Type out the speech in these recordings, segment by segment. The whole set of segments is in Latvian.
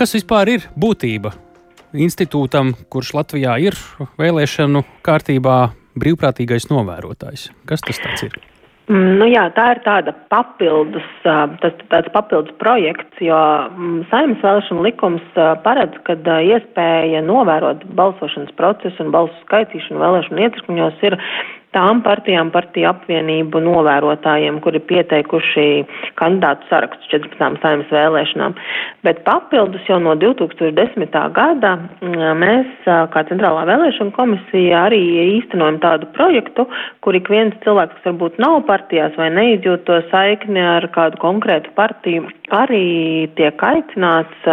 Kas vispār ir būtība institūtam, kurš Latvijā ir vēlēšanu kārtībā brīvprātīgais novērotājs? Kas tas ir? Mm, nu jā, tā ir tāda papildus, tas tāds papildus projekts, jo mm, saimnes vēlēšana likums paredz, ka iespēja novērot balsošanas procesu un balsu skaitīšanu vēlēšanu iecirkņos ir tām partijām, partiju apvienību novērotājiem, kuri pieteikuši kandidātu sarakstu 14. saimnes vēlēšanām. Bet papildus jau no 2010. gada mēs, kā Centrālā vēlēšana komisija, arī īstenojam tādu projektu, kur ik viens cilvēks, kas varbūt nav partijās vai neizjūt to saikni ar kādu konkrētu partiju, arī tiek aicināts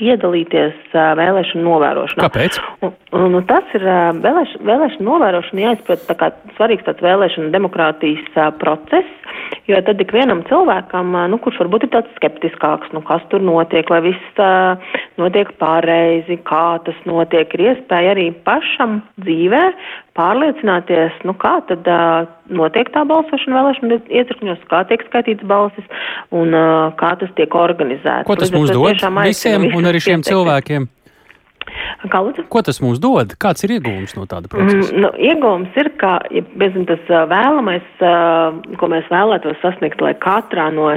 piedalīties vēlēšanu novērošanā. Kāpēc? Un, un, un tas ir vēlēš, vēlēšanu novērošana jāizprot tā kā svarīgs tāds vēlēšana demokrātijas process, jo tad ikvienam cilvēkam, nu, kurš varbūt ir tāds skeptiskāks, nu, kas tur notiek, vai viss notiek pareizi, kā tas notiek, ir iespēja arī pašam dzīvē pārliecināties, nu, kā tad uh, notiek tā balsošana vēlēšana iecirkņos, kā tiek skaitīts balsis un uh, kā tas tiek organizēts. Ko tas mums dod visiem un arī šiem cilvēkiem? Kā lūdzu? Ko tas mums dod? Kāds ir iegūms no tāda procesa? Mm, nu, iegūms ir, ka ja, bezin, tas vēlamais, ko mēs vēlētos sasniegt, lai katrā no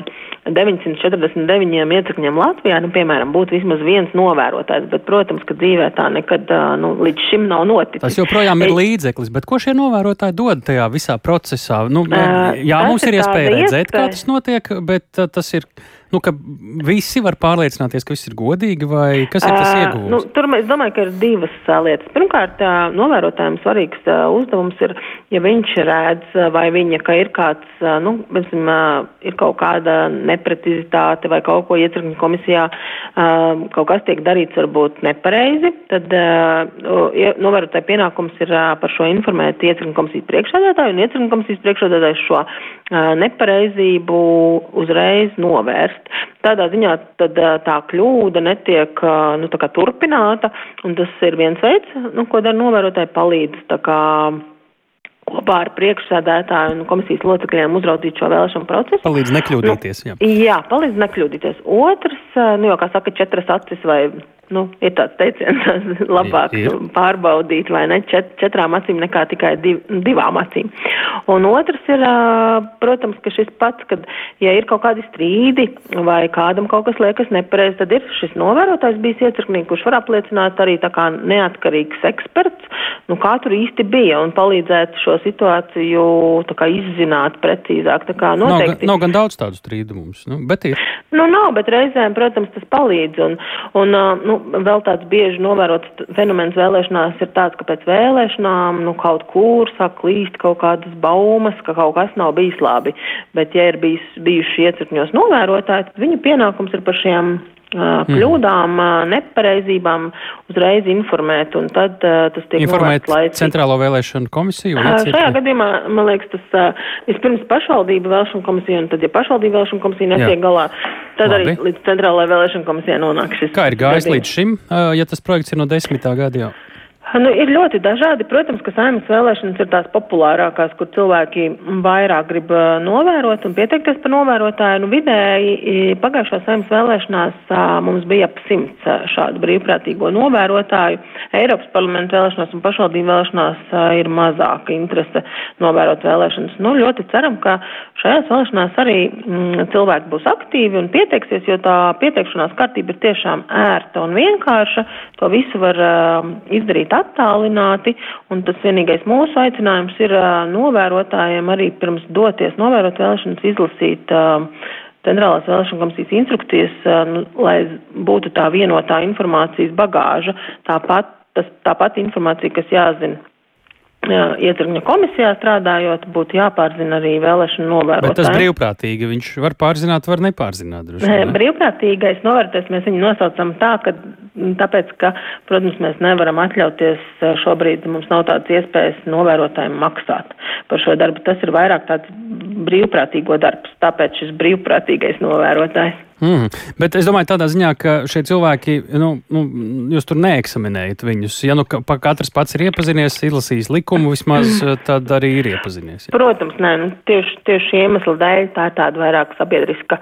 949 iecakņiem Latvijā, nu, piemēram, būtu vismaz viens novērotājs, bet, protams, ka dzīvē tā nekad nu, līdz šim nav noticis. Tas joprojām ir līdzeklis, bet ko šie novērotāji dod tajā visā procesā? Nu, jā, mums ir iespēja redzēt, kā tas notiek, bet tas ir nu, ka visi var pārliecināties, ka viss ir godīgi, vai kas ir tas iegūms? Nu, tur es domāju, ka ir divas lietas. Pirmkārt, novērotājiem svarīgs uzdevums ir, ja viņš redz vai viņa, ka ir kāds, nu, piemēram, ir kaut kāda neprecizitāte vai kaut ko iecirkņu komisijā, kaut kas tiek darīts varbūt nepareizi, tad novērotāja pienākums ir par šo informēt iecirkņu komisijas priekšsēdētāju un iecirkņu komisijas priekšsēdētājs šo nepareizību uzreiz novērst. Tādā ziņā tad tā kļūda netiek nu, turpināta, un tas ir viens veids, nu, ko dara novērotāji palīdz. Kopā ar priekšsēdētāju un komisijas locekļiem uzraudzīt šo vēlēšanu procesu. Palīdz nekļūdīties. Nu, jā. jā, palīdz nekļūdīties. Otrs, nu, jau kā saka, četras acis vai nu, ir tāds teiciens, labāk ir, ir. pārbaudīt, vai ne, čet, četrām acīm nekā tikai div, divām acīm. Un otrs ir, protams, ka šis pats, kad, ja ir kaut kādi strīdi vai kādam kaut kas liekas nepareizi, tad ir šis novērotājs bijis iecirknī, kurš var apliecināt arī tā kā neatkarīgs eksperts, nu kā tur īsti bija un palīdzēt šo situāciju tā kā izzināt precīzāk. Tā kā noteikti. Nav, nav gan daudz tādu strīdu mums, nu, bet ir. Nu, nav, bet reizēm, protams, tas palīdz. Un, un, nu, nu, vēl tāds bieži novērots fenomens vēlēšanās ir tāds, ka pēc vēlēšanām nu, kaut kur sāk klīst kaut kādas baumas, ka kaut kas nav bijis labi. Bet, ja ir bijis, bijuši iecirkņos novērotāji, tad viņu pienākums ir par šiem Mm. kļūdām, nepareizībām uzreiz informēt, un tad uh, tas tiek informēt Centrālo vēlēšanu komisiju? Uh, šajā gadījumā, man liekas, tas uh, vispirms pašvaldību vēlēšanu komisija, un tad, ja pašvaldību vēlēšanu komisija netiek Jā. galā, tad Labi. arī līdz Centrālajai vēlēšanu komisijai nonāk šis. Kā ir gājis gadījums. līdz šim, ja tas projekts ir no desmitā gada jau? Nu, ir ļoti dažādi. Protams, ka saimnes vēlēšanas ir tās populārākās, kur cilvēki vairāk grib novērot un pieteikties par novērotāju. Nu, vidēji pagājušā saimnes vēlēšanās mums bija ap simts šādu brīvprātīgo novērotāju. Eiropas parlamenta vēlēšanās un pašvaldību vēlēšanās ir mazāka interese novērot vēlēšanas. Nu, ļoti ceram, ka šajās vēlēšanās arī mm, cilvēki būs aktīvi un pieteiksies, jo tā pieteikšanās kārtība ir tiešām ērta un vienkārša. To visu var uh, izdarīt attālināti, un tas vienīgais mūsu aicinājums ir novērotājiem arī pirms doties novērot vēlēšanas izlasīt centrālās vēlēšana komisijas instrukcijas, nu, lai būtu tā vienotā informācijas bagāža, tāpat, tas, tāpat informācija, kas jāzina iecirkņa komisijā strādājot, būtu jāpārzina arī vēlēšana novērotājs. Bet tas brīvprātīgi, viņš var pārzināt, var nepārzināt. Droši, ne? Brīvprātīgais novērotājs mēs viņu nosaucam tā, ka tāpēc, ka, protams, mēs nevaram atļauties šobrīd, mums nav tādas iespējas novērotājiem maksāt par šo darbu. Tas ir vairāk tāds brīvprātīgo darbs, tāpēc šis brīvprātīgais novērotājs. Mm. Bet es domāju, tādā ziņā, ka šie cilvēki, nu, nu, jūs tur neeksaminējat viņus. Ja nu katrs pats ir iepazinies, izlasījis likumu, vismaz tad arī ir iepazinies. Ja? Protams, nē, nu, tieši, tieši iemesla dēļ tā ir tāda vairāk sabiedriska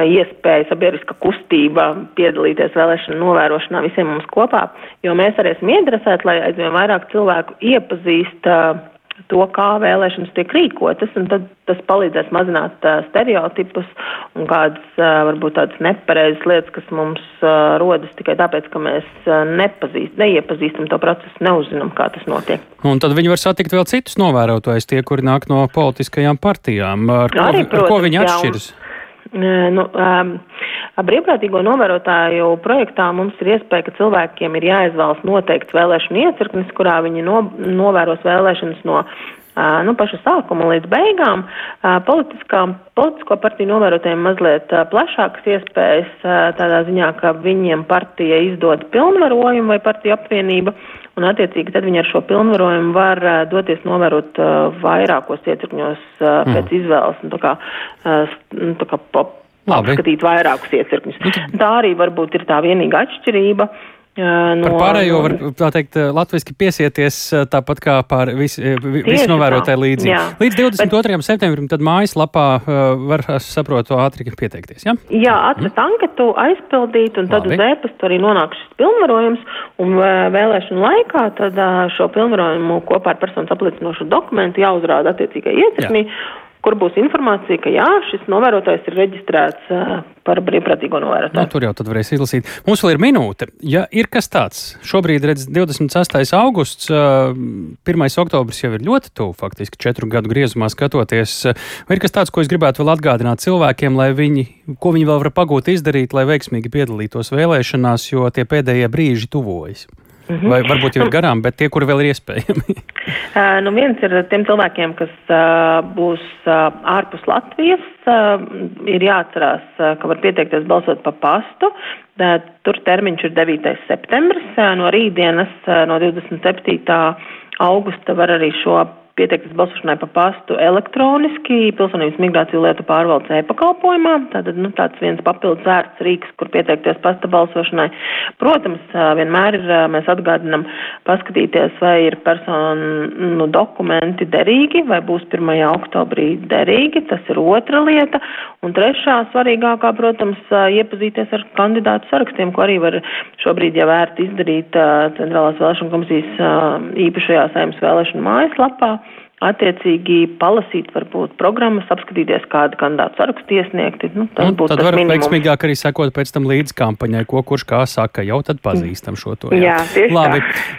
iespēja, sabiedriska kustība piedalīties vēlēšanu novērošanā visiem mums kopā, jo mēs arī esam ieinteresēti, lai aizvien vairāk cilvēku iepazīst uh, to, kā vēlēšanas tiek rīkotas, un tad tas palīdzēs mazināt uh, stereotipus un kādas uh, varbūt tādas nepareizas lietas, kas mums uh, rodas tikai tāpēc, ka mēs uh, nepazīst, neiepazīstam to procesu, neuzinām, kā tas notiek. Un tad viņi var satikt vēl citus novērotājus, tie, kuri nāk no politiskajām partijām. Ar, Arī, ko, protams, ar ko viņi atšķiras? Jā, un... Nu, um, brīvprātīgo novērotāju projektā mums ir iespēja, ka cilvēkiem ir jāizvēlas noteikts vēlēšanu iecirknis, kurā viņi no, novēros vēlēšanas no nu, paša sākuma līdz beigām. Uh, politisko partiju novērotājiem mazliet plašākas iespējas tādā ziņā, ka viņiem partija izdod pilnvarojumu vai partija apvienība un attiecīgi tad viņi ar šo pilnvarojumu var doties novērot vairākos iecirkņos mm. pēc izvēles, un tā kā, uh, tā kā pop, apskatīt vairākus iecirkņus. Nu, tā arī varbūt ir tā vienīga atšķirība. Uh, No, par pārējo var tā teikt latviski piesieties tāpat kā pār vis, visu novērotāju līdzi. Jā. Līdz 22. Bet, septembrim tad mājaslapā var, saprotu, ātri pieteikties, ja? Jā, atrast mm. anketu, aizpildīt, un tad Labi. uz ēpastu arī nonāk šis pilnvarojums, un vēlēšanu laikā tad šo pilnvarojumu kopā ar personas apliecinošu dokumentu jāuzrāda attiecīgai iecirknī. Jā kur būs informācija, ka jā, šis novērotājs ir reģistrēts par brīvprātīgo novērotāju. Nu, tur jau tad varēs izlasīt. Mums vēl ir minūte. Ja ir kas tāds, šobrīd redz 26. augusts, uh, 1. oktobris jau ir ļoti tuvu, faktiski četru gadu griezumā skatoties. Vai ir kas tāds, ko es gribētu vēl atgādināt cilvēkiem, lai viņi, ko viņi vēl var pagūt izdarīt, lai veiksmīgi piedalītos vēlēšanās, jo tie pēdējie brīži tuvojas? Mm -hmm. Vai varbūt jau ir garām, bet tie, kuri vēl ir iespējami? uh, nu viens ir tiem cilvēkiem, kas uh, būs uh, ārpus Latvijas, uh, ir jāatcerās, uh, ka var pieteikties balsot pa pastu. Uh, tur termiņš ir 9. septembris. No rītdienas, no 27. augusta var arī šo pieteikties balsošanai pa pastu elektroniski pilsonības migrāciju lietu pārvaldes e-pakalpojumā. Tātad nu, tāds viens papildus vērts rīks, kur pieteikties pasta balsošanai. Protams, vienmēr ir, mēs atgādinam paskatīties, vai ir personu nu, dokumenti derīgi, vai būs 1. oktobrī derīgi. Tas ir otra lieta. Un trešā svarīgākā, protams, iepazīties ar kandidātu sarakstiem, ko arī var šobrīd jau vērt izdarīt Centrālās vēlēšana komisijas īpašajā saimnes vēlēšana mājaslapā attiecīgi palasīt, varbūt programmas, apskatīties, kādu kandidātu sarakstu iesniegti. Nu, tas nu, būtu tad var minimums. veiksmīgāk arī sekot pēc tam līdz kampaņai, ko kurš kā saka, jau tad pazīstam šo to. Jā, jā tieši Labi. tā.